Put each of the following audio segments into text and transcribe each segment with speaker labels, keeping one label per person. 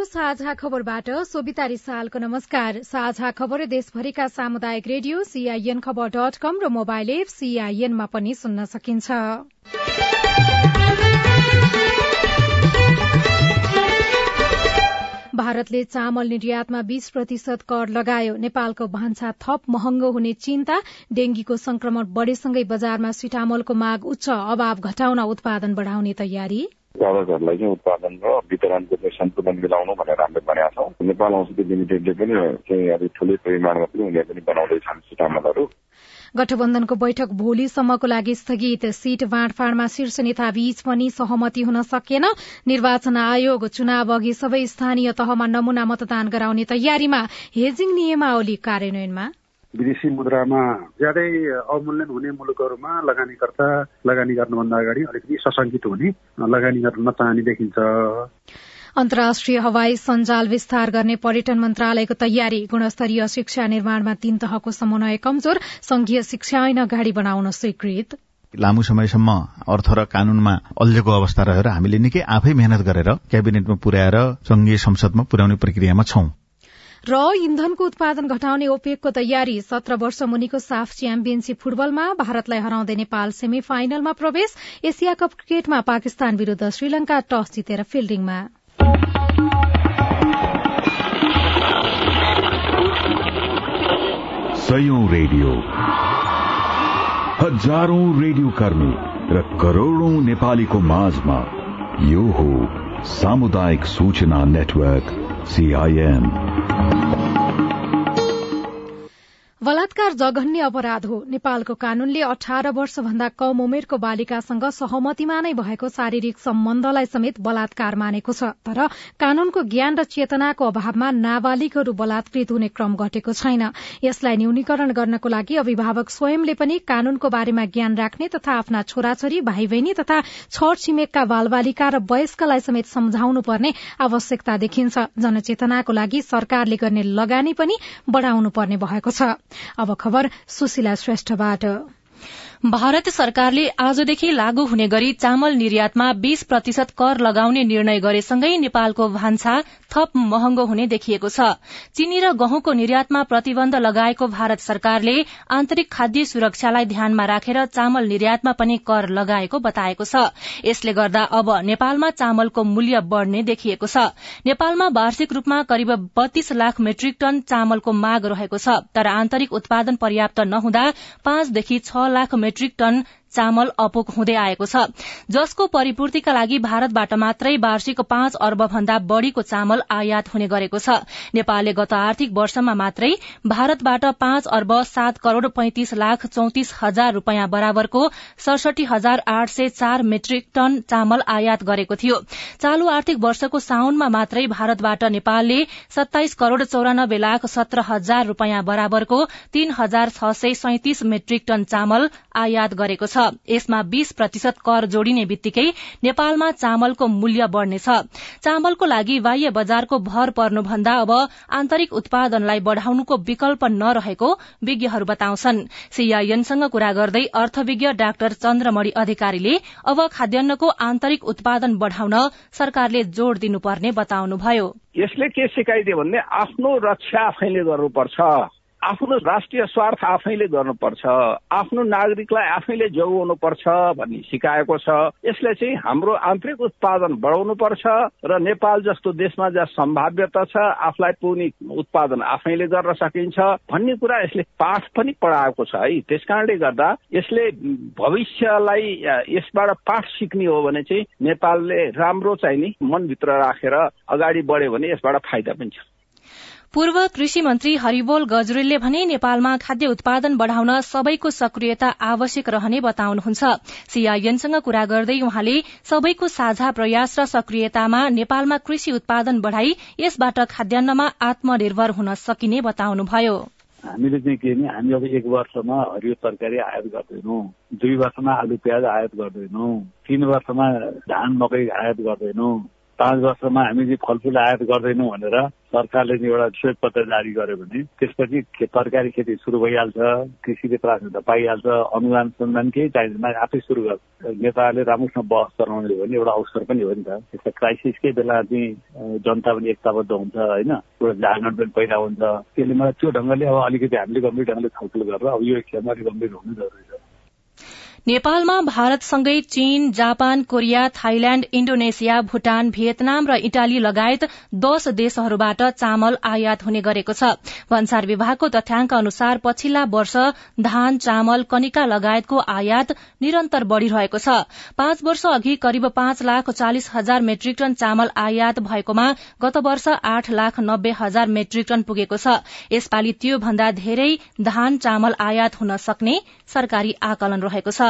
Speaker 1: सीआईएनको साझा खबरबाट सोभिता रिसालको नमस्कार। साझा खबर देशभरिका सामुदायिक radio CIN Khabar dot com र मोबाइल एप सीआईएनमा पनि सुन्न सकिन्छ। भारतले चामल निर्यातमा बीस प्रतिशत कर लगायो। नेपालको भान्सा थप महँगो हुने चिन्ता डेंगीको संक्रमण बढ़ेसँगै बजारमा सिटामलको माग उच्च अभाव घटाउन उत्पादन बढ़ाउने तयारी।
Speaker 2: उत्पादकहरूलाई चाहिँ उत्पादन र वितरणको चाहिँ सन्तुलन मिलाउनु भनेर हामीले भनेका छौँ। नेपाल औषधि लिमिटेडले पनि चाहिँ अब ठुलै परिमाणमा पनि उनीहरूले पनि बनाउँदैछन् सिटामलहरू।
Speaker 1: गठबन्धनको बैठक भोलिसम्मको लागि स्थगित। सीट बाँडफाँडमा शीर्ष नेता बीच पनि सहमति हुन सकेन। निर्वाचन आयोग चुनाव अघि सबै स्थानीय तहमा नमूना मतदान गराउने तयारीमा हेजिङ नियमावली कार्यान्वयनमा
Speaker 3: विदेशी मुद्रामा ज्यादै अवमूल्यन हुने मुलुकहरूमा लगानीकर्ता लगानी गर्नुभन्दा अगाडि अलिकति सशंकित हुने लगानी गर्न नचाहने देखिन्छ।
Speaker 1: अन्तर्राष्ट्रिय हवाई सञ्जाल विस्तार गर्ने पर्यटन मन्त्रालयको तयारी गुणस्तरीय शिक्षा निर्माणमा तीन तहको समन्वय कमजोर संघीय शिक्षा ऐन अगाडि बनाउन स्वीकृत।
Speaker 4: लामो समयसम्म अर्थ र कानूनमा अल्झेको अवस्था रहेर हामीले निकै आफै मेहनत गरेर क्याबिनेटमा पुर्याएर संघीय संसदमा पुर्याउने प्रक्रियामा छौं।
Speaker 1: र इन्धनको उत्पादन घटाउने ओपेकको तयारी। सत्र वर्ष मुनिको साफ च्याम्पियनशीप फुटबलमा भारतलाई हराउँदै नेपाल सेमी फाइनलमा प्रवेश। एसिया कप क्रिकेटमा पाकिस्तान विरूद्ध श्रीलंका टस जितेर फिल्डिङमा।
Speaker 5: रेडियो। हजारौं रेडियो कर्मी र करोड़ौं नेपालीको माझमा यो हो सामुदायिक सूचना नेटवर्क। सीआईएन
Speaker 1: बलात्कार जघन्य अपराध हो। नेपालको कानूनले अठार वर्षभन्दा कम उमेरको बालिकासँग सहमतिमा नै भएको शारीरिक सम्बन्धलाई समेत बलात्कार मानेको छ। तर कानूनको ज्ञान र चेतनाको अभावमा नाबालिगहरू बलात्कृत हुने क्रम घटेको छैन। यसलाई न्यूनीकरण गर्नको लागि अभिभावक स्वयंले पनि कानूनको बारेमा ज्ञान राख्ने तथा आफ्ना छोराछोरी भाइ बहिनी तथा छर छिमेकका बालबालिका र वयस्कलाई समेत सम्झाउनु पर्ने आवश्यकता देखिन्छ। जनचेतनाको लागि सरकारले गर्ने लगानी पनि बढ़ाउनु पर्ने भएको छ। अब खबर सुशीला श्रेष्ठबाट।
Speaker 6: भारत सरकारले आजदेखि लागू हुने गरी चामल निर्यातमा बीस प्रतिशत कर लगाउने निर्णय गरेसँगै नेपालको भान्सा थप महँगो हुने देखिएको छ। चिनी र गहुँको निर्यातमा प्रतिबन्ध लगाएको भारत सरकारले आन्तरिक खाद्य सुरक्षालाई ध्यानमा राखेर चामल निर्यातमा पनि कर लगाएको बताएको छ। यसले गर्दा अब नेपालमा चामलको मूल्य बढ़ने देखिएको छ। नेपालमा वार्षिक रूपमा करिब बत्तीस लाख मेट्रिक टन चामलको माग रहेको छ। तर आन्तरिक उत्पादन पर्याप्त नहुँदा पाँचदेखि छ लाख मेट्रिक टन चामल अपुग हुँदै आएको छ। जसको परिपूर्तिका लागि भारतबाट मात्रै वार्षिक पाँच अर्ब भन्दा बढ़ीको चामल आयात हुने गरेको छ। नेपालले गत आर्थिक वर्षमा मात्रै भारतबाट पाँच अर्ब सात करोड़ पैंतिस लाख चौतिस हजार रूपियाँ बराबरको सडसठी हजार आठ सय चार मेट्रिक टन चामल आयात गरेको थियो। चालू आर्थिक वर्षको साउनमा मात्रै भारतबाट नेपालले सत्ताइस करोड़ चौरानब्बे लाख सत्र हजार रूपियाँ बराबरको तीन हजार छ सय सैतिस मेट्रिक टन चामल आयात गरेको छ। यसमा बीस प्रतिशत कर जोडिने बित्तिकै नेपालमा चामलको मूल्य बढ़नेछ। चामलको लागि बाह्य बजारको भर पर्नुभन्दा अब आन्तरिक उत्पादनलाई बढ़ाउनुको विकल्प नरहेको विज्ञहरू बताउँछन्। सीआईएनसँग कुरा गर्दै अर्थविज्ञ डाक्टर चन्द्रमणि अधिकारीले अब खाद्यान्नको आन्तरिक उत्पादन बढ़ाउन सरकारले जोड़ दिनुपर्ने बताउनुभयो।
Speaker 7: यसले के सिकाइदियो भने आफ्नो रक्षा आफैले गर्नुपर्छ। आफ्नो राष्ट्रिय स्वार्थ आफैले गर्नुपर्छ आफ्नो नागरिकलाई आफैले जोगाउनु पर्छ भन्ने सिकाएको छ। यसले चाहिँ हाम्रो आन्तरिक उत्पादन बढाउनु पर्छ र नेपाल जस्तो देशमा जहाँ सम्भाव्यता छ आफूलाई पुग्ने उत्पादन आफैले गर्न सकिन्छ भन्ने कुरा यसले पाठ पनि पढाएको छ है। त्यस कारणले गर्दा यसले भविष्यलाई यसबाट पाठ सिक्ने हो भने चाहिँ नेपालले राम्रो चाहिँ नि मनभित्र राखेर अगाडि बढ्यो भने यसबाट फाइदा पनि छ।
Speaker 6: पूर्व कृषि मन्त्री हरिबोल गजरेलले भने नेपालमा खाद्य उत्पादन बढ़ाउन सबैको सक्रियता आवश्यक रहने बताउनुहुन्छ। सीआईएनसँग कुरा गर्दै उहाँले सबैको साझा प्रयास र सक्रियतामा नेपालमा कृषि उत्पादन बढ़ाई यसबाट खाद्यान्नमा आत्मनिर्भर हुन सकिने बताउनुभयो।
Speaker 8: हामीले चाहिँ के भने हामी अब एक वर्षमा हरियो तरकारी आयात गर्दैनौँ दुई वर्षमा आलु प्याज आयात गर्दैनौँ तीन वर्षमा धान मकै आयात गर्दैनौँ। पाँच वर्षमा हामी चाहिँ फलफुल आयात गर्दैनौँ भनेर सरकारले एउटा श्वेत पत्र जारी गर्यो भने त्यसपछि तरकारी खेती सुरु भइहाल्छ कृषिले प्राथमिकता पाइहाल्छ अनुदान सन्धान केही चाहिँदैन आफै सुरु गर्छ। नेताहरूले राम्रोसँग बहस चलाउने हो भने एउटा अवसर पनि हो नि त। त्यस्तो क्राइसिसकै बेला चाहिँ जनता पनि एकताबद्ध हुन्छ होइन? एउटा जागरण पनि पैदा हुन्छ। त्यसले मलाई त्यो ढङ्गले अब अलिकति हामीले गम्भीर ढङ्गले छलफल गरेर अब यो खेलमा अलिक गम्भीर हुनु जरुरी छ।
Speaker 6: नेपालमा भारतसँगै चीन Japan Korea Thailand Indonesia Bhutan Vietnam र इटाली लगायत दश देशहरूबाट चामल आयात हुने गरेको छ। भन्सार विभागको तथ्याङ्क अनुसार पछिल्ला वर्ष धान चामल कनिका लगायतको आयात निरन्तर बढ़िरहेको छ। पाँच वर्ष अघि करिब पाँच लाख चालिस हजार मेट्रिक टन चामल आयात भएकोमा गत वर्ष आठ लाख नब्बे हजार मेट्रिक टन पुगेको छ। यसपालि त्यो भन्दा धेरै धान चामल आयात हुन सक्ने सरकारी आकलन रहेको छ।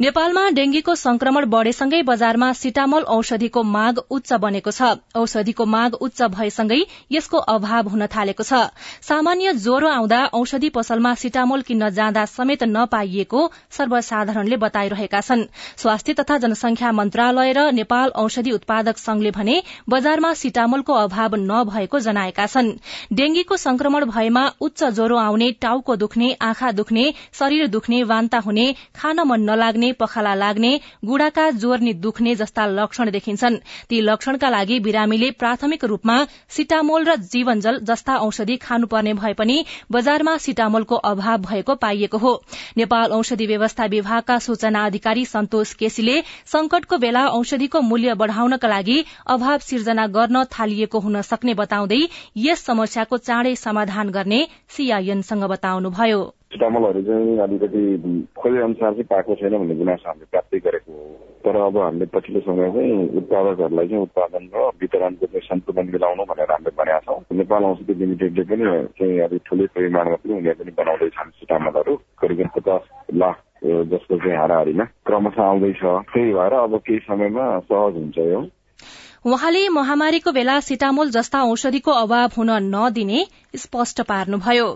Speaker 6: नेपालमा डेंगीको संक्रमण बढ़ेसँगै बजारमा सिटामोल औषधिको माग उच्च बनेको छ। औषधिको माग उच्च भएसँगै यसको अभाव हुन थालेको छ। सामान्य ज्वरो आउँदा औषधि पसलमा सिटामोल किन्न जाँदा समेत नपाइएको सर्वसाधारणले बताइरहेका छन्। स्वास्थ्य तथा जनसंख्या मन्त्रालय र नेपाल औषधि उत्पादक संघले भने बजारमा सिटामोलको अभाव नभएको जनाएका छन्। डेंगीको संक्रमण भएमा उच्च ज्वरो आउने टाउको दुख्ने आँखा दुख्ने शरीर दुख्ने वान्ता हुने खान मन नलाग्ने पखाला लाग्ने गुड़ाका जोर्नी दुख्ने जस्ता लक्षण देखिन्छन्। ती लक्षणका लागि बिरामीले प्राथमिक रूपमा सिटामोल र जीवनजल जस्ता औषधि खानुपर्ने भए पनि बजारमा सिटामोलको अभाव भएको पाइएको हो। नेपाल औषधि व्यवस्था विभागका सूचना अधिकारी सन्तोष केसीले संकटको बेला औषधिको मूल्य बढ़ाउनका लागि अभाव सिर्जना गर्न थालिएको हुन सक्ने बताउँदै यस समस्याको चाँडै समाधान गर्ने सीआईएनसँग बताउनुभयो।
Speaker 2: चामलहरू चाहिँ अलिकति खोजे अनुसार चाहिँ पाएको छैन भन्ने गुनासो हामीले प्राप्ति गरेको हो। तर अब हामीले पछिल्लो समय चाहिँ उत्पादकहरूलाई चाहिँ उत्पादन र वितरणको चाहिँ सन्तुलन मिलाउनु भनेर हामीले भनेका छौँ। नेपाल औषधि लिमिटेडले पनि चाहिँ अलिक ठुलै परिमाणमा पनि उनीहरूले पनि बनाउँदैछन् चामलहरू करिब पचास लाख जसको चाहिँ हाराहारीमा क्रमशः आउँदैछ। त्यही भएर अब केही समयमा सहज हुन्छ यो।
Speaker 6: वहाँले महामारीको बेला सिटामोल जस्ता औषधिको अभाव हुन नदिने स्पष्ट पार्नुभयो।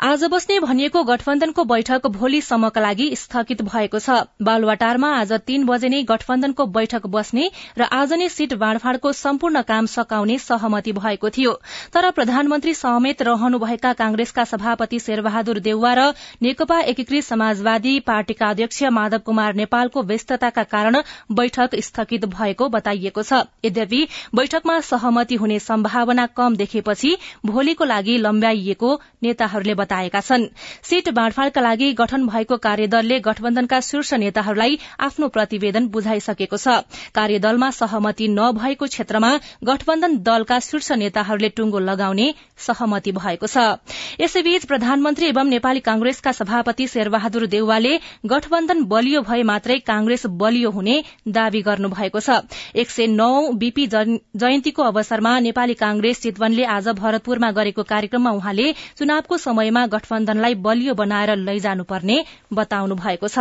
Speaker 6: आज बस्ने भनिएको गठबन्धनको बैठक भोलिसम्मका लागि स्थगित भएको छ। बालुवाटारमा आज तीन बजे नै गठबन्धनको बैठक बस्ने र आज नै सीट बाँडफाँडको सम्पूर्ण काम सकाउने सहमति भएको थियो। तर प्रधानमन्त्री समेत रहनुभएका कांग्रेसका सभापति शेरबहादुर देउवा र नेकपा एकीकृत समाजवादी पार्टीका अध्यक्ष माधव कुमार नेपालको व्यस्तताका कारण बैठक स्थगित भएको बताइएको छ। यद्यपि बैठकमा सहमति हुने सम्भावना कम देखेपछि भोलिको लागि लम्ब्याइएको नेताहरूले बताएका छन्। सीट बाँडफाँडका लागि गठन भएको कार्यदलले गठबन्धनका शीर्ष नेताहरूलाई आफ्नो प्रतिवेदन बुझाइसकेको छ। कार्यदलमा सहमति नभएको क्षेत्रमा गठबन्धन दलका शीर्ष नेताहरूले टुंगो लगाउने सहमति भएको छ। यसैबीच प्रधानमन्त्री एवं नेपाली कांग्रेसका सभापति शेरबहादुर देउवाले गठबन्धन बलियो भए मात्रै कांग्रेस बलियो हुने दावी गर्नुभएको छ। एक सय नौ बीपी जयन्तीको अवसरमा नेपाली कांग्रेस चितवनले आज भरतपुरमा गरेको कार्यक्रममा उहाँले चुनावको समयमा गठबन्धनलाई बलियो बनाएर लैजानुपर्ने बताउनु भएको छ।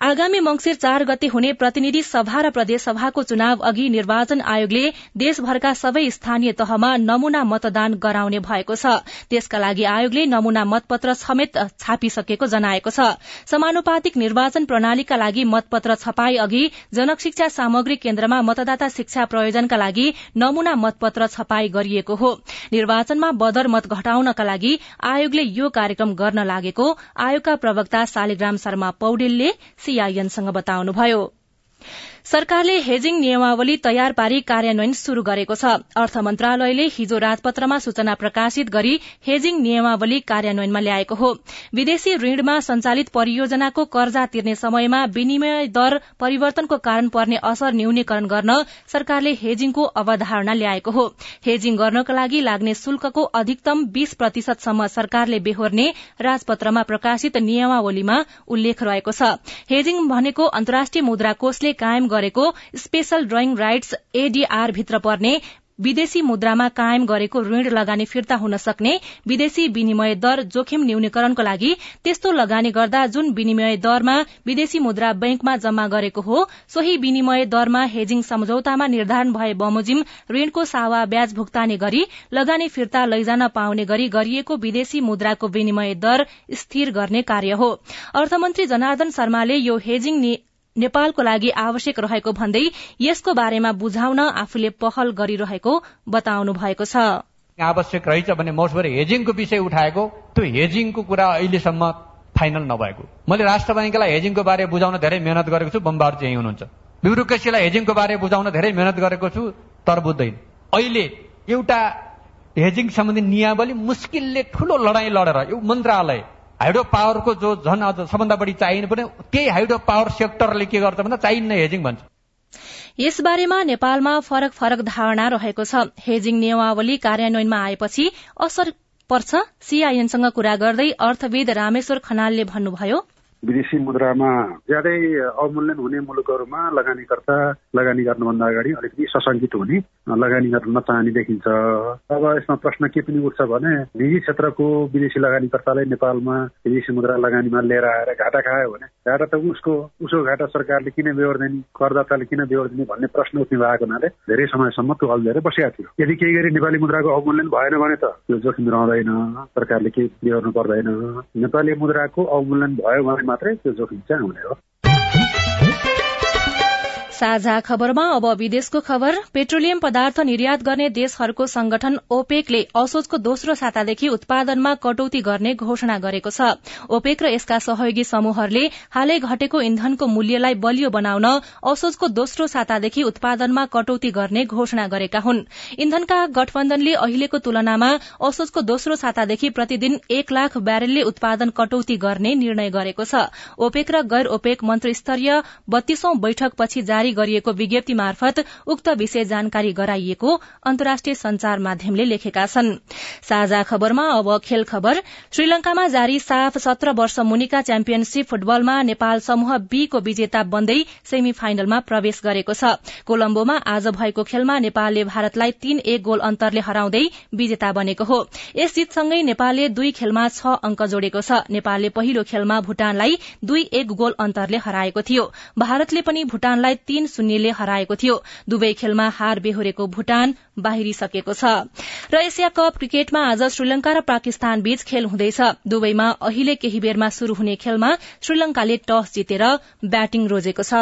Speaker 6: आगामी मंगिर चार गते हुने प्रतिनिधि सभा र प्रदेशसभाको चुनाव अघि निर्वाचन आयोगले देशभरका सबै स्थानीय तहमा नमूना मतदान गराउने भएको छ। त्यसका लागि आयोगले नमूना मतपत्र समेत छापिसकेको जनाएको छ। समानुपातिक निर्वाचन प्रणालीका लागि मतपत्र छपाई अघि जनशिक्षा सामग्री केन्द्रमा मतदाता शिक्षा प्रयोजनका लागि नमूना मतपत्र छपाई गरिएको हो। निर्वाचनमा बदर मत घटाउनका लागि आयोगले यो कार्यक्रम गर्न लागेको आयोगका प्रवक्ता शालिग्राम शर्मा पौडेलले सीआईएनसँग बताउनुभयो सरकारले हेजिङ नियमावली तयार पारी कार्यान्वयन शुरू गरेको छ। अर्थ मन्त्रालयले हिजो राजपत्रमा सूचना प्रकाशित गरी हेजिङ नियमावली कार्यान्वयनमा ल्याएको हो। विदेशी ऋणमा संचालित परियोजनाको कर्जा तिर्ने समयमा विनिमय दर परिवर्तनको कारण पर्ने असर न्यूनीकरण गर्न सरकारले हेजिङको अवधारणा ल्याएको हो। हेजिङ गर्नका लागि लाग्ने शुल्कको अधिकतम बीस प्रतिशतसम्म सरकारले बेहोर्ने राजपत्रमा प्रकाशित नियमावलीमा उल्लेख रहेको छ। हेजिङ भनेको अन्तर्राष्ट्रिय मुद्रा कोषले कायम गरेको स्पेशल ड्रइङ राइट्स एडीआर भित्र पर्ने विदेशी मुद्रामा कायम गरेको ऋण लगानी फिर्ता हुन सक्ने विदेशी विनिमय दर जोखिम न्यूनीकरणको लागि त्यस्तो लगानी गर्दा जुन विनिमय दरमा विदेशी मुद्रा बैंकमा जम्मा गरेको हो सोही विनिमय दरमा हेजिङ सम्झौतामा निर्धारण भए बमोजिम ऋणको सावा ब्याज भुक्तानी गरी लगानी फिर्ता लैजान पाउने गरी गरिएको विदेशी मुद्राको विनिमय दर स्थिर गर्ने कार्य हो। अर्थमन्त्री जनार्दन शर्माले यो हेजिङ नेपालको लागि आवश्यक रहेको भन्दै यसको बारेमा बुझाउन आफूले पहल गरिरहेको बताउनु भएको छ।
Speaker 9: आवश्यक रहेछ भने मोसभरि हेजिङको विषय उठाएको त्यो हेजिङको कुरा अहिलेसम्म फाइनल नभएको। मैले राष्ट्र ब्याङ्कलाई हेजिङको बारे बुझाउन धेरै मेहनत गरेको छु बम्बार चाहिँ हुनुहुन्छ। ब्युरोक्रेसीलाई हेजिङको बारे बुझाउन धेरै मेहनत गरेको छु तर बुझ्दैन। अहिले एउटा हेजिङ सम्बन्धी नियावली मुस्किलले ठूलो लडाईँ लडेर यो मन्त्रालय हाइड्रो पावरको जो झन् अझ सबभन्दा बढी चाहिने पनि त्यही हाइड्रो पावर सेक्टरले के गर्छ भन्दा चाहिन्न हेजिङ भन्छ।
Speaker 6: यसबारेमा नेपालमा फरक फरक धारणा रहेको छ। हेजिङ नियमावली कार्यान्वयनमा आएपछि असर पर्छ। सीआईएनसँग कुरा गर्दै अर्थविद रामेश्वर खनालले भन्नुभयो
Speaker 3: विदेशी मुद्रामा ज्यादै अवमूल्यन हुने मुलुकहरूमा लगानीकर्ता लगानी गर्नुभन्दा अगाडि अलिकति सशङ्कित हुने लगानी गर्न नचाहने देखिन्छ। अब यसमा प्रश्न के पनि उठ्छ भने निजी क्षेत्रको विदेशी लगानीकर्तालाई नेपालमा विदेशी मुद्रा लगानीमा लिएर आएर घाटा खायो भने घाटा त उसको उसको घाटा सरकारले किन बेहोर्दैन करदाताले किन बेहोर्दिने भन्ने प्रश्न उठ्ने भएको हुनाले धेरै समयसम्म त्यो अल्झेर बसेका थियो। यदि केही गरी नेपाली मुद्राको अवमूल्यन भएन भने त त्यो जोखिम रहँदैन सरकारले केही बेहोर्नु पर्दैन। नेपाली मुद्राको अवमूल्यन भयो भने मात्रै त्यो जोखिम चाहिँ आउने हो
Speaker 6: साझा खबरमा अब विदेशको खबर। पेट्रोलियम पदार्थ निर्यात गर्ने देशहरूको संगठन ओपेकले असोजको दोस्रो सातादेखि उत्पादनमा कटौती गर्ने घोषणा गरेको छ। ओपेक र यसका सहयोगी समूहहरूले हालै घटेको इन्धनको मूल्यलाई बलियो बनाउन असोजको दोस्रो सातादेखि उत्पादनमा कटौती गर्ने घोषणा गरेका हुन्। इन्धनका गठबन्धनले अहिलेको तुलनामा असोजको दोस्रो सातादेखि प्रतिदिन एक लाख ब्यारेलले उत्पादन कटौती गर्ने निर्णय गरेको छ। ओपेक र गैर ओपेक मन्त्री स्तरीय बत्तीसौं बैठकपछि जारी जारी गरिएको विज्ञप्ति मार्फत उक्त विषय जानकारी गराइएको अन्तर्राष्ट्रिय संचार माध्यमले लेखेका छन्। साझा खबरमा अब खेल खबर। श्रीलंकामा जारी साफ सत्र वर्ष मुनिका च्याम्पियनशीप फुटबलमा नेपाल समूह बी को विजेता बन्दै सेमी फाइनलमा प्रवेश गरेको छ। कोलम्बोमा आज भएको खेलमा नेपालले भारतलाई तीन एक गोल अन्तरले हराउँदै विजेता बनेको हो। यस जितसँगै नेपालले दुई खेलमा छ अंक जोडेको छ। नेपालले पहिलो खेलमा भूटानलाई दुई एक गोल अन्तरले हराएको थियो। भारतले पनि भूटानलाई तीन शून्यले हराएको थियो। दुवै खेलमा हार बेहोरेको भूटान बाहिरिसकेको छ। र एसिया कप क्रिकेटमा आज श्रीलंका र पाकिस्तान बीच खेल हुँदैछ। दुवैमा अहिले केही बेरमा शुरू हुने खेलमा श्रीलंकाले टस जितेर ब्याटिङ रोजेको छ।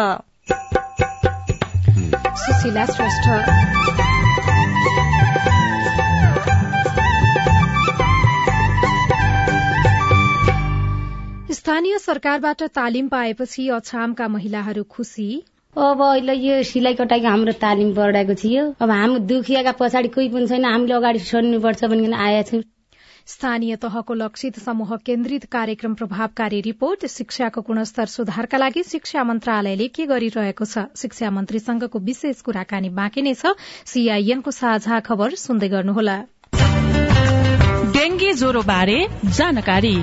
Speaker 1: स्थानीय सरकारबाट तालिम पाएपछि अछामका महिलाहरू खुशी
Speaker 10: अब अहिले यो सिलाइ कटाइको हाम्रो तालिम बढाएको थियो। अब हामी दुखिएका पछाडि कोही पनि छैन। हामीले अगाडि छोड्नुपर्छ भनिकन आएका छौँ।
Speaker 1: स्थानीय तहको लक्षित समूह केन्द्रित कार्यक्रम प्रभावकारी रिपोर्ट शिक्षाको गुणस्तर सुधारका लागि शिक्षा मन्त्रालयले के गरिरहेको छ? शिक्षा मन्त्रीसँगको विशेष कुराकानी बाँकी नै छ। सीआईएनको साझा खबर सुन्दै गर्नुहोला।
Speaker 11: डेंगी ज्वरो बारे जानकारी।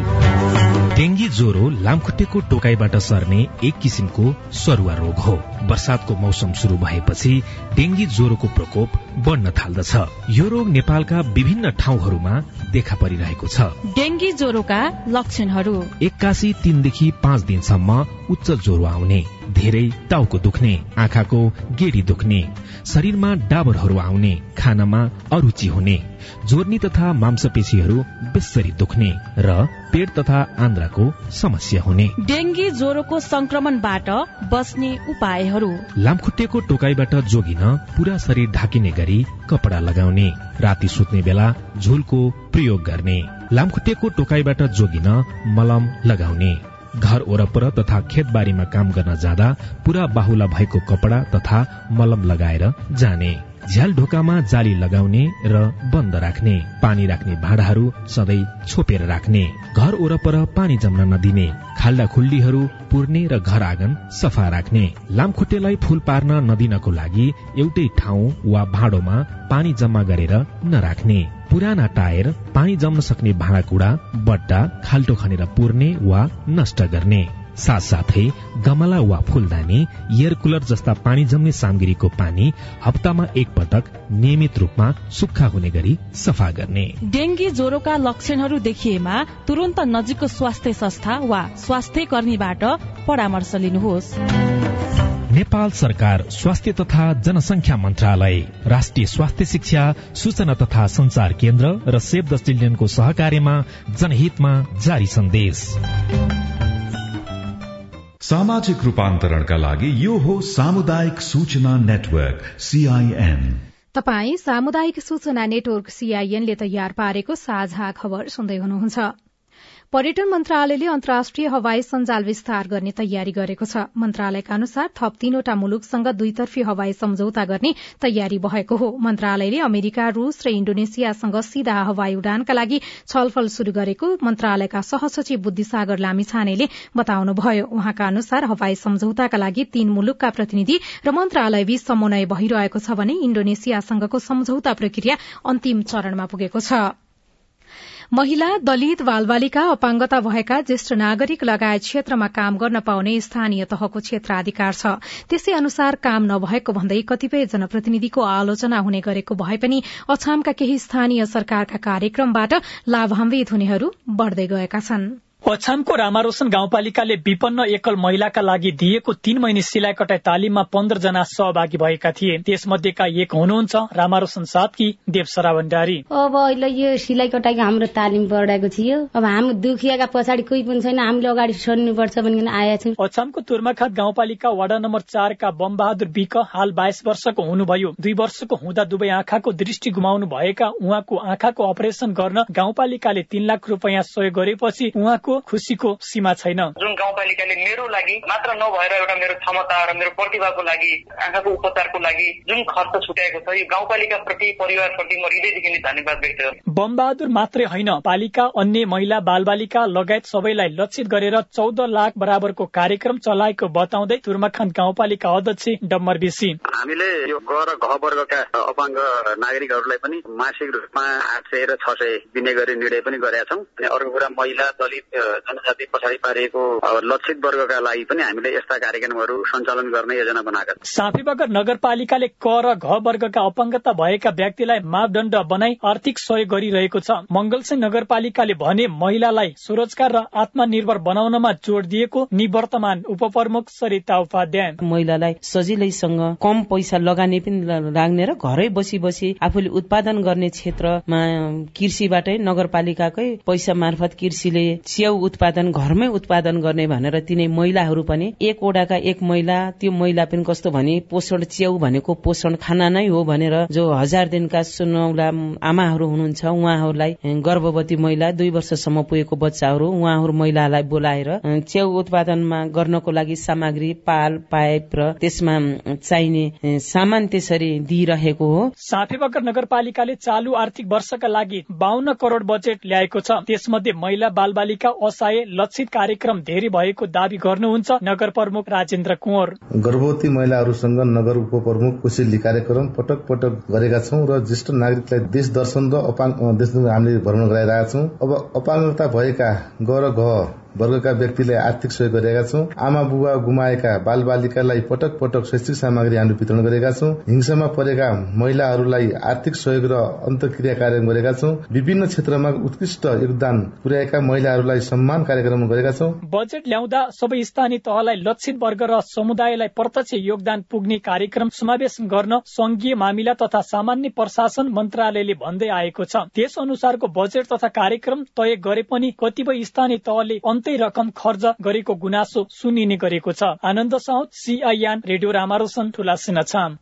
Speaker 12: डेंगी ज्वरो लामखुट्टेको टोकाईबाट सर्ने एक किसिमको सरुवा रोग हो। वर्षातको मौसम शुरू भएपछि डेंगी ज्वरोको प्रकोप बढ्न थाल्दछ। यो रोग नेपालका विभिन्न ठाउँहरूमा देखा परिरहेको छ।
Speaker 11: डेंगी ज्वरोका लक्षणहरू।
Speaker 12: एक्कासी तीनदेखि पाँच दिनसम्म उच्च ज्वरो आउने। धेरै टाउको दुख्ने आँखाको गेडी दुख्ने शरीरमा डाबरहरू आउने खानामा अरूचि हुने जोर्नी तथा मांसपेशीहरू बेसरी दुख्ने र पेट तथा आन्द्राको समस्या हुने।
Speaker 11: डेंगी ज्वरोको संक्रमणबाट बस्ने उपायहरू।
Speaker 12: लामखुट्टेको टोकाईबाट जोगिन पूरा शरीर ढाकिने गरी कपडा लगाउने राति सुत्ने बेला झुलको प्रयोग गर्ने लामखुट्टेको टोकाईबाट जोगिन मलम लगाउने घर वरपर तथा खेतबारीमा काम गर्न जाँदा पूरा बाहुला भएको कपडा तथा मलम लगाएर जाने। झ्याल ढोकामा जाली लगाउने र बन्द राख्ने पानी राख्ने भाँडाहरू सधैँ छोपेर राख्ने घर वरपर पानी जम्न नदिने खाल्डा खुल्डीहरू पुर्ने र घर आँगन सफा राख्ने लामखुट्टेलाई फूल पार्न नदिनको लागि एउटै ठाउँ वा भाँडोमा पानी जम्मा गरेर नराख्ने पुराना टायर पानी जम्न सक्ने भाँडाकुँडा बट्टा खाल्टो खनेर पुर्ने वा नष्ट गर्ने। साथसाथै गमला वा फूलदानी एयर कुलर जस्ता पानी जम्ने सामग्रीको पानी हप्तामा एक पटक नियमित रूपमा सुक्खा हुने गरी सफा गर्ने।
Speaker 11: डेंगी ज्वरोका लक्षणहरू देखिएमा तुरन्त नजिकको स्वास्थ्य संस्था वा स्वास्थ्य कर्मीबाट परामर्श लिनुहोस्।
Speaker 12: नेपाल सरकार स्वास्थ्य तथा जनसंख्या मन्त्रालय राष्ट्रिय स्वास्थ्य शिक्षा सूचना तथा संचार केन्द्र र सेभ द चिल्ड्रेनको सहकार्यमा जनहितमा जारी सन्देश।
Speaker 5: सामाजिक रूपान्तरणका लागि यो हो सामुदायिक सूचना नेटवर्क सीआईएन
Speaker 1: तपाई सामुदायिक सूचना नेटवर्क सीआईएनले तयार पारेको साझा खबर सुन्दै हुनुहुन्छ। पर्यटन मन्त्रालयले अन्तर्राष्ट्रिय हवाई सञ्जाल विस्तार गर्ने तयारी गरेको छ। मन्त्रालयका अनुसार थप तीनवटा मुलुकसँग दुईतर्फी हवाई सम्झौता गर्ने तयारी भएको हो। मन्त्रालयले अमेरिका रूस र इण्डोनेसियासँग सीधा हवाई उडानका लागि छलफल शुरू गरेको मन्त्रालयका सहसचिव बुद्धिसागर लामिछानेले बताउनुभयो। उहाँका अनुसार हवाई सम्झौताका लागि तीन मुलुकका प्रतिनिधि र मन्त्रालयबीच समन्वय भइरहेको छ भने इण्डोनेसियासँगको सम्झौता प्रक्रिया अन्तिम चरणमा पुगेको छ। महिला दलित बालबालिका अपाङ्गता भएका ज्येष्ठ नागरिक लगायत क्षेत्रमा काम गर्न पाउने स्थानीय तहको क्षेत्राधिकार छ। त्यसै अनुसार काम नभएको भन्दै कतिपय जनप्रतिनिधिको आलोचना हुने गरेको भए पनि अछामका केही स्थानीय सरकारका कार्यक्रमबाट लाभान्वित हुनेहरू बढ़दै गएका छनृ।
Speaker 13: अछामको रामारोशन गाउँपालिकाले विपन्न एकल महिलाका लागि दिएको तीन महिने सिलाइ कटाई तालिममा पन्ध्र जना सहभागी भएका थिए। त्यसमध्येका एक हुनुहुन्छ रामारोशन साथकी देवसरा भण्डारी।
Speaker 10: अब अहिले यो सिलाइ कटाइको हाम्रो तालिम बढाएको थियो। अब हाम्रो दुखियाका पछाडि कोही पनि छैन हामीले अगाडि सर्नुपर्छ भनिकन आएका छौँ।
Speaker 13: अछामको तुर्माखात गाउँपालिका वडा नम्बर चारका बमबहादुर विक हाल बाइस वर्षको हुनुभयो। दुई वर्षको हुँदा दुवै आँखाको दृष्टि गुमाउनु भएका उहाँको आँखाको अपरेशन गर्न गाउँपालिकाले तीन लाख रुपियाँ सहयोग गरेपछि उहाँको खुसीको सीमा छैन।
Speaker 14: जुन गाउँपालिकाले मेरो लागि मात्र नभएर एउटा मेरो क्षमता र मेरो प्रतिभाको लागि आँखाको उपचारको लागि जुन खर्च छुट्याएको छ यो गाउँपालिका प्रति परिवार प्रति म हृदयदेखि नै धन्यवाद व्यक्त गर्छु।
Speaker 13: बमबहादुर मात्रै होइन पालिका अन्य महिला बालबालिका लगायत सबैलाई लक्षित गरेर चौध लाख बराबरको कार्यक्रम चलाएको बताउँदै तुर्माखान गाउँपालिका अध्यक्ष डम्बर बेसी।
Speaker 15: हामीले यो ग र घ वर्गका अपाङ्ग नागरिकहरूलाई पनि मासिक रूपमा आठ सय र छ सय दिने गरी निर्णय पनि गरेका छौँ। अर्को कुरा महिला दलित जनजाति पछाडि पारिएको लक्षित वर्गका लागि पनि हामीले यस्ता कार्यक्रमहरू सञ्चालन गर्ने योजना बनाएका छौँ।
Speaker 13: साफीबगर नगरपालिकाले क र घ वर्गका अपाङ्गता भएका व्यक्तिलाई मापदण्ड बनाई आर्थिक सहयोग गरिरहेको छ। मंगलसिंह नगरपालिकाले भने महिलालाई स्वरोजगार र आत्मनिर्भर बनाउनमा जोड़ दिएको निवर्तमान उपप्रमुख सरिता उपाध्याय।
Speaker 16: महिलालाई सजिलैसँग कम पैसा लगानी पनि लाग्ने र घरै बसी बसी आफूले उत्पादन गर्ने क्षेत्रमा कृषिबाटै नगरपालिकाकै पैसा मार्फत कृषिले च्याउ उत्पादन घरमै उत्पादन गर्ने भनेर तिनै महिलाहरू पनि एक ओडाका एक महिला त्यो महिला पनि कस्तो भने पोषण च्याउ भनेको पोषण खाना नै हो भनेर जो हजार दिनका सुनौला आमाहरू हुनुहुन्छ उहाँहरूलाई गर्भवती महिला दुई वर्षसम्म पुगेको बच्चाहरू उहाँहरू महिलालाई बोलाएर च्याउ उत्पादनमा गर्नको लागि सामग्री पाल पाइप र त्यसमा चाहिने सामान त्यसरी दिइरहेको हो।
Speaker 13: साथीबगर नगरपालिकाले चालु आर्थिक वर्षका लागि बाहन्न करोड़ बजेट ल्याएको छ। त्यसमध्ये महिला बाल बालिका असहाय लक्षित कार्यक्रम धेरै भएको दावी गर्नुहुन्छ नगर प्रमुख राजेन्द्र कुँवर।
Speaker 17: गर्भवती महिलाहरूसँग नगर उपप्रमुख कुशेली कार्यक्रम पटक पटक गरेका छौं र ज्येष्ठ नागरिकलाई देश दर्शन र अपाङ देश हामीले भ्रमण गराइरहेका छौं। अब अपाङ्गता भएका ग वर्गका व्यक्तिलाई आर्थिक सहयोग गरेका छौं। आमा बुबा गुमाएका बाल बालिकालाई पटक पटक शैक्षिक सामग्री हामी वितरण गरेका छौं। हिंसामा परेका महिलाहरूलाई आर्थिक सहयोग र अन्तक्रिया कार्यक्रम गरेका छौं। विभिन्न क्षेत्रमा उत्कृष्ट योगदान पुर्याएका महिलाहरूलाई सम्मान कार्यक्रम गरेका छौं।
Speaker 13: बजेट ल्याउँदा सबै स्थानीय तहलाई लक्षित वर्ग र समुदायलाई प्रत्यक्ष योगदान पुग्ने कार्यक्रम समावेश गर्न संघीय मामिला तथा सामान्य प्रशासन मन्त्रालयले भन्दै आएको छ। त्यस अनुसारको बजेट तथा कार्यक्रम तय गरे पनि कतिपय स्थानीय तहले रकम खर्च गरेको गुनासो सुनिने गरेको छ। Anand south CIN radio Ramaroshan ठुला सिनछाम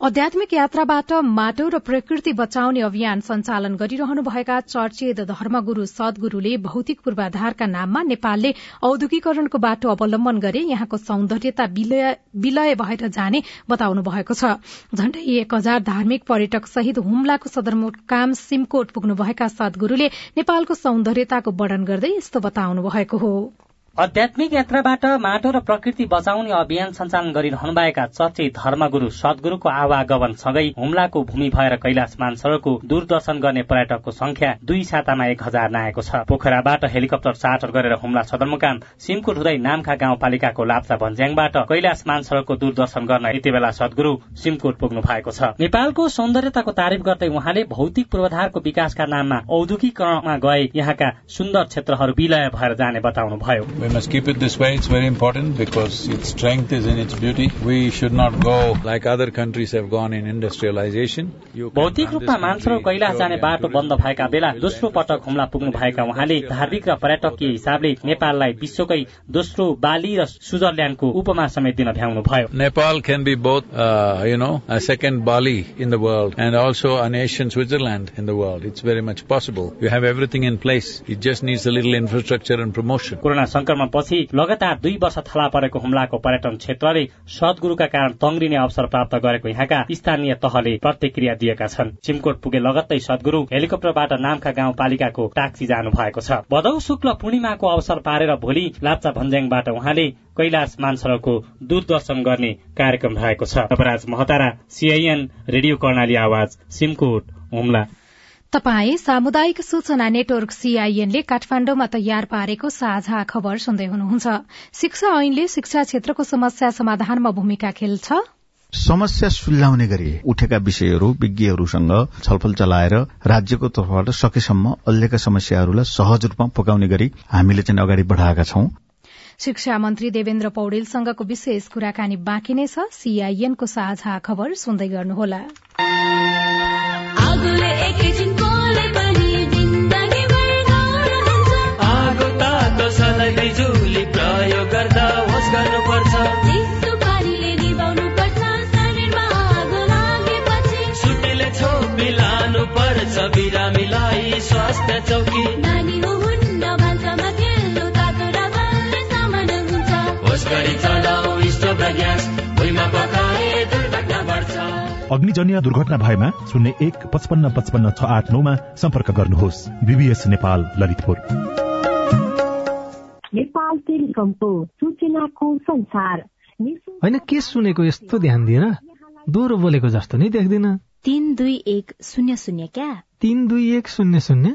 Speaker 1: आध्यात्मिक यात्राबाट माटो र प्रकृति बचाउने अभियान सञ्चालन गरिरहनुभएका चर्चित धर्मगुरू सद्गुरूले भौतिक पूर्वाधारका नाममा नेपालले औद्योगिकरणको बाटो अवलम्बन गरे यहाँको सौन्दर्यता विलय भएर जाने बताउनु भएको छ। झण्डै एक हजार धार्मिक पर्यटक सहित हुम्लाको सदरमुकाम सिमकोट पुग्नुभएका सद्गुरूले नेपालको सौन्दर्यताको वर्णन गर्दै यस्तो बताउनु भएको हो।
Speaker 18: आध्यात्मिक यात्राबाट माटो र प्रकृति बचाउने अभियान सञ्चालन गरिरहनुभएका चर्चे धर्मगुरू सद्गुरूको आवागमन सँगै हुम्लाको भूमि भएर कैलाश मानसरोवरको दूरदर्शन गर्ने पर्यटकको संख्या दुई सातामा एक हजार नआएको छ। पोखराबाट हेलिकप्टर चार्टर गरेर हुम्ला सदरमुकाम सिमकुट हुँदै नामखा गाउँपालिकाको लाप्चा भन्ज्याङबाट कैलाश मानसरोवरको दूरदर्शन गर्न यति बेला सद्गुरू सिमकुट पुग्नु भएको छ। नेपालको सौन्दर्यताको तारिफ गर्दै उहाँले भौतिक पूर्वाधारको विकासका नाममा औद्योगिकरणमा गए यहाँका सुन्दर क्षेत्रहरू विलय भएर जाने बताउनुभयो।
Speaker 19: We must keep it this way. It's very important because its strength is in its beauty. We should not go like other countries have gone in industrialization.
Speaker 18: भौतिक रूपमा मान्छे कैलाश जाने बाटो बन्द भएका बेला दोस्रो पटक हुम्ला पुग्नु भएका उहाँले धार्मिक र पर्यटकीय हिसाबले नेपाललाई विश्वकै दोस्रो बाली र स्विजरल्याण्डको उपमा समेत दिन भ्याउनु भयो
Speaker 19: Nepal can be both, uh, you know, a second Bali in the world and also a nation Switzerland in the world. It's very much possible. You have everything in place. It just needs a little infrastructure and promotion.
Speaker 18: Corona संक्रमण पछि लगातार दुई वर्ष थला परेको हुम्लाको पर्यटन क्षेत्रले सद्गुरूका कारण तंग्रिने अवसर प्राप्त गरेको यहाँका स्थानीय तहले प्रतिक्रिया दिएका छन्। चिमकोट पुगे लगत्तै सद्गुरू हेलिकप्टरबाट नामका गाउँपालिकाको टाक्सी जानु भएको छ। भदौ शुक्ल पूर्णिमाको अवसर पारेर भोलि लाप्चा भन्ज्याङबाट उहाँले कैलाश मानसरोवरको दूरदर्शन गर्ने कार्यक्रम रहेको छ। महतारा सीआईएन रेडियो कर्णाली आवाज सिमकोट हुम्ला।
Speaker 1: तपाई सामुदायिक सूचना नेटवर्क सीआईएनले काठमाण्डुमा तयार पारेको साझा खबर सुन्दै हुनुहुन्छ। शिक्षा ऐनले शिक्षा क्षेत्रको समस्या समाधानमा भूमिका खेल्छ।
Speaker 4: समस्या सुल्झाउने गरी उठेका विषयहरू विज्ञहरूसँग छलफल चलाएर राज्यको तर्फबाट सकेसम्म अहिलेका समस्याहरूलाई सहज रूपमा पकाउने गरी हामीले चाहिँ अगाडि बढाएका छौं।
Speaker 1: शिक्षा मन्त्री देवेन्द्र पौडेलसँगको विशेष कुराकानी बाँकी नै छ। सीआईएनको साझा खबर सुन्दै गर्नुहोला।
Speaker 20: बिरामीलाई स्वास्थ्य चौकी होस् गरी चलाऊ स्टोभ र ग्यास भुइँमा पकाए दुर्घटना बढ्छ।
Speaker 21: अग्निजन्य दुर्घटना भएमा शून्य एक पचपन्न पचपन्न छ आठ नौमा सम्पर्क गर्नुहोस्। बीबीएस नेपाल ललितपुर।
Speaker 22: नेपाल टेलिकमको सूचनाको संसार।
Speaker 23: होइन के सुनेको यस्तो ध्यान दिएर दोहोरो बोलेको जस्तो नि देख्दिन।
Speaker 24: तीन दुई एक शून्य शून्य क्या?
Speaker 23: तीन दुई एक शून्य शून्य।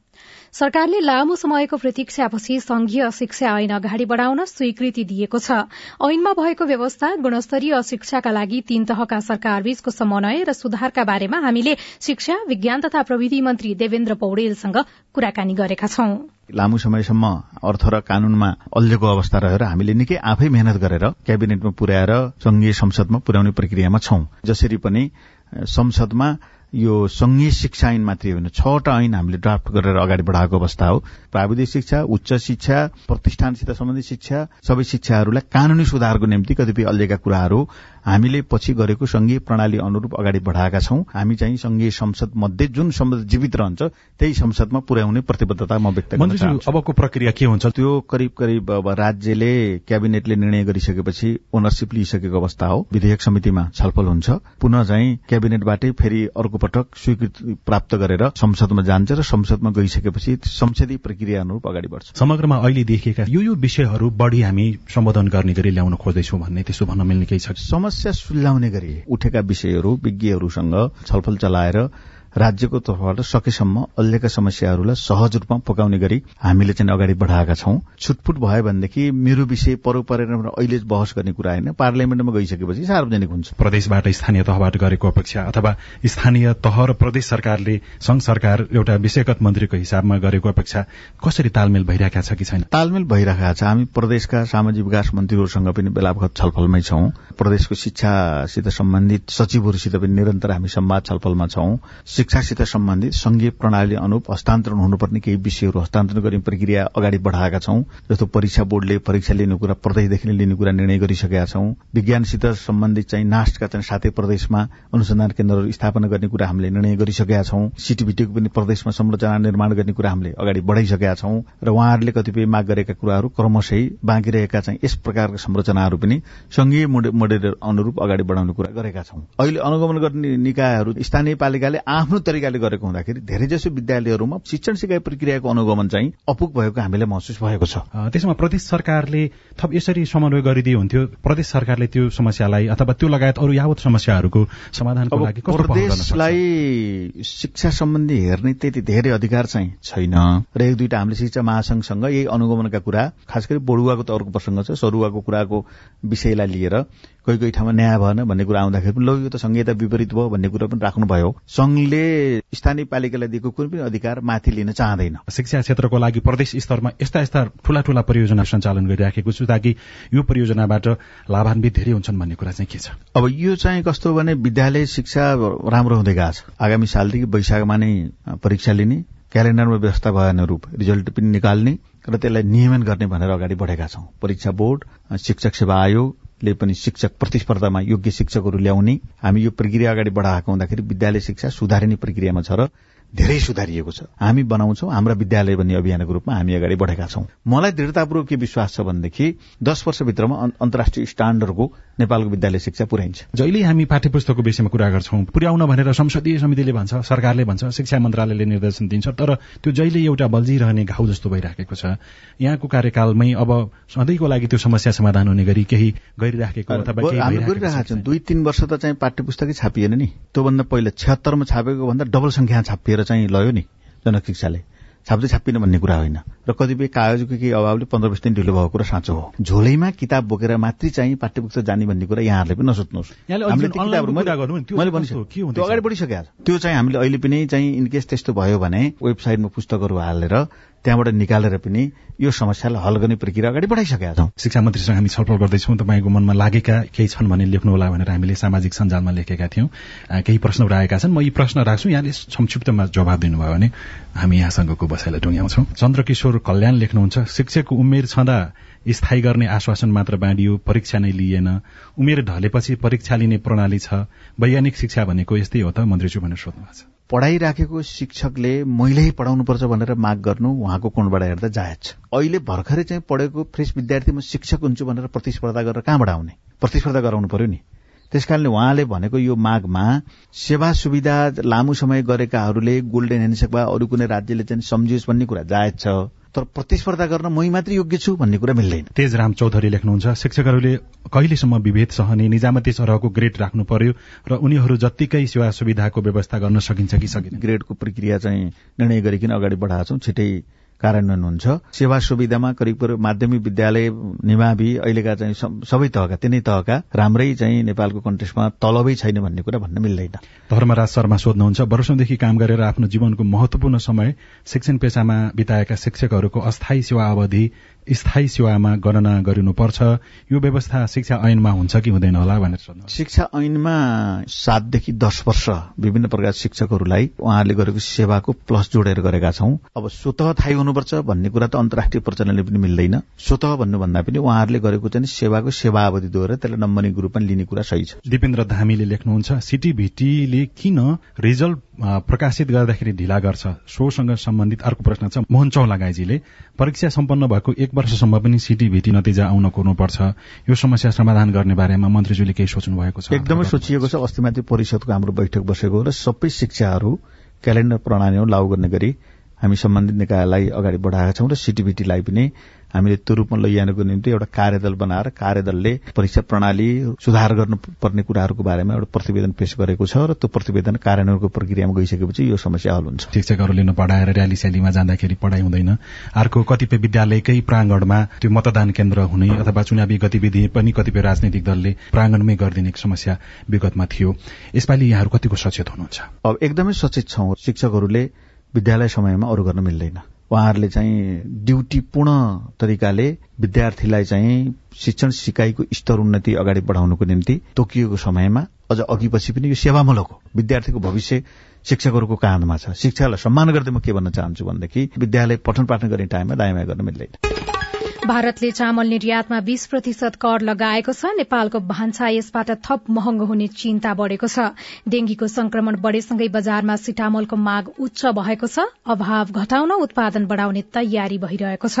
Speaker 1: सरकारले लामो समयको प्रतीक्षापछि संघीय शिक्षा ऐन अगाडि बढ़ाउन स्वीकृति दिएको छ। ऐनमा भएको व्यवस्था गुणस्तरीय शिक्षाका लागि तीन तहका सरकारबीचको समन्वय र सुधारका बारेमा हामीले शिक्षा विज्ञान तथा प्रविधि मन्त्री देवेन्द्र पौडेलसँग कुराकानी गरेका छौं।
Speaker 4: लामो समयसम्म अर्थ र कानूनमा अल्झेको अवस्था रहेर हामीले निकै आफै मेहनत गरेर क्याबिनेटमा पुर्याएर संघीय संसदमा पुर्याउने प्रक्रियामा छौं। जसरी पनि संसदमा यो संघीय शिक्षा ऐन मात्रै होइन छवटा ऐन हामीले ड्राफ्ट गरेर अगाडि बढाएको अवस्था हो। प्राविधिक शिक्षा उच्च शिक्षा प्रतिष्ठानसित सम्बन्धित शिक्षा सबै शिक्षाहरूलाई कानूनी सुधारको निम्ति कतिपय अल्झेका कुराहरू हामीले पछि गरेको संघीय प्रणाली अनुरूप अगाडि बढाएका छौं। हामी चाहिँ संघीय संसद मध्ये जुन संसद जीवित रहन्छ त्यही संसदमा पुर्याउने प्रतिबद्धता म व्यक्त गर्न चाहन्छु।
Speaker 21: अबको प्रक्रिया के हुन्छ?
Speaker 4: त्यो करिब करिब अब राज्यले क्याबिनेटले निर्णय गरिसकेपछि ओनरसिप लिइसकेको अवस्था हो। विधेयक समितिमा छलफल हुन्छ। पुनः चाहिँ क्याबिनेटबाटै फेरि अर्को पटक स्वीकृति प्राप्त गरेर संसदमा जान्छ र संसदमा गइसकेपछि संसदीय प्रक्रिया अनुरूप अगाडि बढ्छ।
Speaker 21: समग्रमा अहिले देखिएका यो यो विषयहरू बढ़ी हामी सम्बोधन गर्ने गरी ल्याउन खोज्दैछौँ भन्ने त्यसो भन्न मिल्ने केही छ?
Speaker 4: समस्या सुल्झाउने गरी उठेका विषयहरू विज्ञहरूसँग छलफल चलाएर राज्यको तर्फबाट सकेसम्म अहिलेका समस्याहरूलाई सहज रूपमा पकाउने गरी हामीले चाहिँ अगाडि बढाएका छौं। छुटपुट भयो भनेदेखि मेरो विषय परो परेर अहिले बहस गर्ने कुरा होइन। पार्लियामेन्टमा गइसकेपछि सार्वजनिक हुन्छ।
Speaker 25: प्रदेशबाट स्थानीय तहबाट गरेको अपेक्षा अथवा स्थानीय तह र प्रदेश सरकारले संघ सरकार एउटा विषयगत मन्त्रीको हिसाबमा गरेको अपेक्षा कसरी तालमेल भइरहेका छ कि छैन?
Speaker 4: तालमेल भइरहेका छ। हामी प्रदेशका सामाजिक विकास मन्त्रीहरूसँग पनि बेला बखत छलफलमै छौं। प्रदेशको शिक्षासित सम्बन्धित सचिवहरूसित पनि निरन्तर हामी संवाद छलफलमा छौं। शिक्षासित सम्बन्धित संघीय प्रणाली अनुरूप हस्तान्तरण हुनुपर्ने केही विषयहरू हस्तान्तरण गर्ने प्रक्रिया अगाडि बढ़ाएका छौं जस्तो परीक्षा बोर्डले परीक्षा लिने कुरा प्रदेशदेखि नै लिने कुरा निर्णय गरिसकेका छौं। विज्ञानसित सम्बन्धित चाहिँ नास्टका चाहिँ सातै प्रदेशमा अनुसन्धान केन्द्रहरू स्थापना गर्ने कुरा हामीले निर्णय गरिसकेका छौं। सिटिभिटीको पनि प्रदेशमा संरचना निर्माण गर्ने कुरा हामीले अगाडि बढ़ाइसकेका छौं र उहाँहरूले कतिपय माग गरेका कुराहरू क्रमशः बाँकी रहेका चाहिँ यस प्रकारका संरचनाहरू पनि संघीय मोडेल अनुरूप अगाडि बढाउने कुरा गरेका छौं। अहिले अनुगमन गर्ने निकायहरू स्थानीय पालिकाले आफ्नो तरिकाले गरेको हुँदाखेरि धेरैजसो विद्यालयहरूमा शिक्षण सिकाइ प्रक्रियाको अनुगमन चाहिँ अपुग भएको हामीलाई महसुस भएको छ।
Speaker 25: त्यसमा प्रदेश सरकारले थप यसरी समन्वय गरिदिए हुन्थ्यो। प्रदेश सरकारले त्यो समस्यालाई अथवा त्यो लगायत अरू यावत समस्याहरूको समाधानको लागि
Speaker 4: प्रदेशलाई शिक्षा सम्बन्धी हेर्ने त्यति धेरै अधिकार चाहिँ छैन। र एक दुईटा हामीले शिक्षा महासंघसँग यही अनुगमनका कुरा खास गरी बढुवाको त अर्को प्रसङ्ग छ सरुवाको कुराको विषयलाई लिएर। कोही कोही ठाउँमा न्याय भएन भन्ने कुरा आउँदाखेरि पनि ल यो त संहिता विपरीत भयो भन्ने कुरा पनि राख्नुभयो। संघले स्थानीय पालिकालाई दिएको कुनै पनि अधिकार माथि लिन चाहँदैन।
Speaker 25: शिक्षा क्षेत्रको लागि प्रदेश स्तरमा यस्ता यस्ता ठूला ठूला परियोजना सञ्चालन गरिराखेको छु ताकि यो परियोजनाबाट लाभान्वित धेरै हुन्छन् भन्ने कुरा चाहिँ के छ?
Speaker 4: अब यो चाहिँ कस्तो भने विद्यालय शिक्षा राम्रो हुँदै गएको छ। आगामी सालदेखि वैशाखमा नै परीक्षा लिने क्यालेण्डरमा व्यवस्था भए अनुरूप रिजल्ट पनि निकाल्ने र त्यसलाई नियमन गर्ने भनेर अगाडि बढेका छौं। परीक्षा बोर्ड शिक्षक सेवा आयोगले पनि शिक्षक प्रतिस्पर्धामा योग्य शिक्षकहरू ल्याउने। हामी यो प्रक्रिया अगाडि बढाएको हुँदाखेरि विद्यालय शिक्षा सुधारिने प्रक्रियामा छ र धेरै सुधारिएको छ। हामी बनाउँछौ हाम्रा विद्यालय भन्ने अभियानको रूपमा हामी अगाडि बढेका छौं। मलाई दृढतापूर्वक के विश्वास छ भनेदेखि दश वर्षभित्रमा अन्तर्राष्ट्रिय स्ट्याण्डर्डको नेपालको विद्यालय शिक्षा पुर्याइन्छ।
Speaker 25: जहिले हामी पाठ्य पुस्तकको विषयमा कुरा गर्छौं पुर्याउन भनेर संसदीय समितिले भन्छ सरकारले भन्छ शिक्षा मन्त्रालयले निर्देशन दिन्छ तर त्यो जहिले एउटा बल्झिरहने घाउ जस्तो भइराखेको छ। यहाँको कार्यकालमै अब सधैँको लागि त्यो समस्या समाधान हुने गरी केही गरिराखेको अथवा
Speaker 4: छौँ। दुई तीन वर्ष त चाहिँ पाठ्य पुस्तकै छापिएन नि। त्योभन्दा पहिला छिहत्तरमा छापेको भन्दा डबल संख्या छापिएर चाहिँ लयो नि जनक शिक्षाले छाप्दै छापिन भन्ने कुरा होइन। र कतिपय कागजको केही अभावले पन्ध्र बिस दिन ढिलो भएको कुरा साँचो हो। झोलैमा किताब बोकेर मात्रै चाहिँ पाठ्य पुस्तक जाने भन्ने कुरा यहाँहरूले पनि नसोच्नुहोस्। अगाडि बढिसक्यो त्यो चाहिँ हामीले अहिले पनि चाहिँ इनकेस त्यस्तो भयो भने वेबसाइटमा पुस्तकहरू हालेर त्यहाँबाट निकालेर पनि यो समस्यालाई हल गर्ने प्रक्रिया अगाडि बढाइसकेका छौँ।
Speaker 25: शिक्षा मन्त्रीसँग हामी छलफल गर्दैछौँ। तपाईँको मनमा लागेका केही छन् भने लेख्नुहोला भनेर हामीले सामाजिक सञ्जालमा लेखेका थियौँ। केही प्रश्नहरू आएका छन्। म यी प्रश्न राख्छु। यहाँले संक्षिप्तमा जवाब दिनुभयो भने हामी यहाँसँगको बसाइलाई टुङ्ग्याउँछौँ। चन्द्रकिशोर कल्याण लेख्नुहुन्छ शिक्षकको उमेर छँदा स्थायी गर्ने आश्वासन मात्र बाँडियो परीक्षा नै लिएन। उमेर ढलेपछि परीक्षा लिने प्रणाली छ। वैज्ञानिक शिक्षा भनेको यस्तै हो त। मन्त्रीज्यू भनेर सोध्नु भएको छ।
Speaker 4: पढ़ाइराखेको शिक्षकले मैले पढ़ाउनुपर्छ भनेर माग गर्नु उहाँको कोणबाट हेर्दा जायज छ। अहिले भर्खरै चाहिँ पढेको फ्रेस विद्यार्थी म शिक्षक हुन्छु भनेर प्रतिस्पर्धा गरेर कहाँबाट आउने? प्रतिस्पर्धा गराउनु पर्यो नि। त्यसकारणले उहाँले भनेको यो मागमा सेवा सुविधा लामो समय गरेकाहरूले गोल्डन ह्यान्डसेक वा अरू कुनै राज्यले चाहिँ सम्झियोस् भन्ने कुरा जायज छ। तर प्रतिस्पर्धा गर्न मै मात्रै योग्य छु भन्ने कुरा मिल्दैन।
Speaker 25: तेजराम चौधरी लेख्नुहुन्छ शिक्षकहरूले कहिलेसम्म विभेद सहने निजामती सरहको ग्रेड राख्नु पर्यो र उनीहरू जत्तिकै सेवा सुविधाको व्यवस्था गर्न सकिन्छ कि सकिन्छ
Speaker 4: ग्रेडको प्रक्रिया चाहिँ निर्णय गरिकन अगाडि बढाएको छौँ छिटै कार्यान्वयन हुन्छ सेवा सुविधामा करिब माध्यमिक विद्यालय निमावि अहिलेका चाहिँ सबै तहका तिनै तहका राम्रै चाहिँ नेपालको कन्टेस्टमा तलबै छैन भन्ने कुरा भन्न मिल्दैन।
Speaker 25: धर्मराज शर्मा सोध्नुहुन्छ वर्षौंदेखि काम गरेर आफ्नो जीवनको महत्वपूर्ण समय शिक्षण पेसामा बिताएका शिक्षकहरूको अस्थायी सेवा अवधि स्थायी सेवामा गणना गरिनुपर्छ। यो व्यवस्था शिक्षा ऐनमा हुन्छ कि हुँदैन होला भनेर सोध्नु
Speaker 4: शिक्षा ऐनमा सातदेखि दस वर्ष विभिन्न प्रकार शिक्षकहरूलाई उहाँहरूले गरेको सेवाको प्लस जोडेर गरेका छौं। अब स्वत थाहै हुनुपर्छ भन्ने कुरा त अन्तर्राष्ट्रिय प्रचलनले पनि मिल्दैन। स्वत भन्नुभन्दा पनि उहाँहरूले गरेको चाहिँ सेवाको सेवा अवधि त्यसलाई नम्बरिङ रूपमा लिने कुरा सही छ।
Speaker 25: दिपेन्द्र धामीले लेख्नुहुन्छ सिटिभिटीले किन रिजल्ट प्रकाशित गर्दाखेरि ढिला गर्छ। सोसँग सम्बन्धित अर्को प्रश्न छ मोहन चौलागाईजीले परीक्षा सम्पन्न भएको एक वर्षसम्म पनि सिटिभिटी नतिजा आउन पर्छ यो समस्या समाधान गर्ने बारेमा मन्त्रीज्यूले केही सोच्नु भएको छ?
Speaker 4: एकदमै सोचिएको छ अस्तिमाथि परिषदको हाम्रो बैठक बसेको र सबै शिक्षाहरू क्यालेण्डर प्रणालीमा लागू गर्ने गरी हामी सम्बन्धित निकायलाई अगाडि बढाएका छौँ र सिटिभिटीलाई पनि हामीले त्यो रूपमा लैजानको निम्ति एउटा कार्यदल बनाएर कार्यदलले परीक्षा प्रणाली सुधार गर्नुपर्ने कुराहरूको बारेमा एउटा प्रतिवेदन पेश गरेको छ र त्यो प्रतिवेदन कार्यान्वयनको प्रक्रियामा गइसकेपछि यो समस्या हल हुन्छ।
Speaker 25: शिक्षकहरूले नपढाएर र्याली स्यालीमा जाँदाखेरि पढाइ हुँदैन। अर्को कतिपय विद्यालयकै प्राङ्गणमा त्यो मतदान केन्द्र हुने अथवा चुनावी गतिविधि पनि कतिपय राजनैतिक दलले प्राङ्गणमै गरिदिने समस्या विगतमा थियो। यसपालि यहाँहरू कतिको सचेत हुनुहुन्छ?
Speaker 4: अब एकदमै सचेत छौँ। शिक्षकहरूले विद्यालय समयमा अरू गर्न मिल्दैन। उहाँहरूले चाहिँ ड्युटी पूर्ण तरिकाले विद्यार्थीलाई चाहिँ शिक्षण सिकाइको स्तर उन्नति अगाडि बढाउनको निम्ति तोकिएको समयमा अझ अघि पछि पनि यो सेवामूलक हो। विद्यार्थीको भविष्य शिक्षकहरूको काँधमा छ। शिक्षालाई सम्मान गर्दै म के भन्न चाहन्छु भनेदेखि विद्यालय पठन पाठन गर्ने टाइममा दायाँ गर्न मिल्दैन।
Speaker 1: भारतले चामल निर्यातमा बीस प्रतिशत कर लगाएको छ। नेपालको भान्सा यसबाट थप महँगो हुने चिन्ता बढ़ेको छ। डेंगीको संक्रमण बढ़ेसँगै बजारमा सिटामलको माग उच्च भएको छ। अभाव घटाउन उत्पादन बढ़ाउने तयारी भइरहेको छ।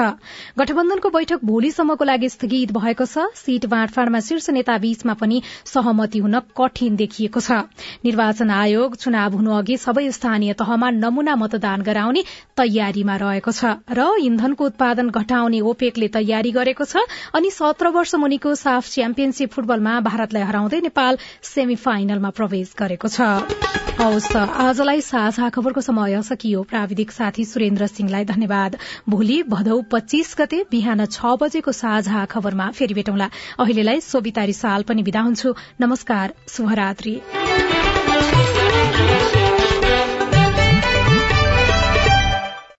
Speaker 1: गठबन्धनको बैठक भोलिसम्मको लागि स्थगित भएको छ। सीट बाँडफाँडमा शीर्ष नेता बीचमा पनि सहमति हुन कठिन देखिएको छ। निर्वाचन आयोग चुनाव हुनु अघि सबै स्थानीय तहमा नमूना मतदान गराउने तयारीमा रहेको छ र इन्धनको उत्पादन घटाउने ओपेकले तयारी गरेको छ। अनि सत्र वर्ष मुनिको साफ च्याम्पियनशीप फुटबलमा भारतलाई हराउँदै नेपाल सेमी फाइनलमा प्रवेश गरेको छ। हवस् आजलाई साझा खबरको समय सकियो। प्राविधिक साथी सुरेन्द्र सिंहलाई धन्यवाद। भोलि भदौ पच्चीस गते बिहान छ बजेको साझा खबरमा फेरि भेटौँला। अहिलेलाई सोभिता साल पनि विदा हुन्छु। नमस्कार शुभरात्री।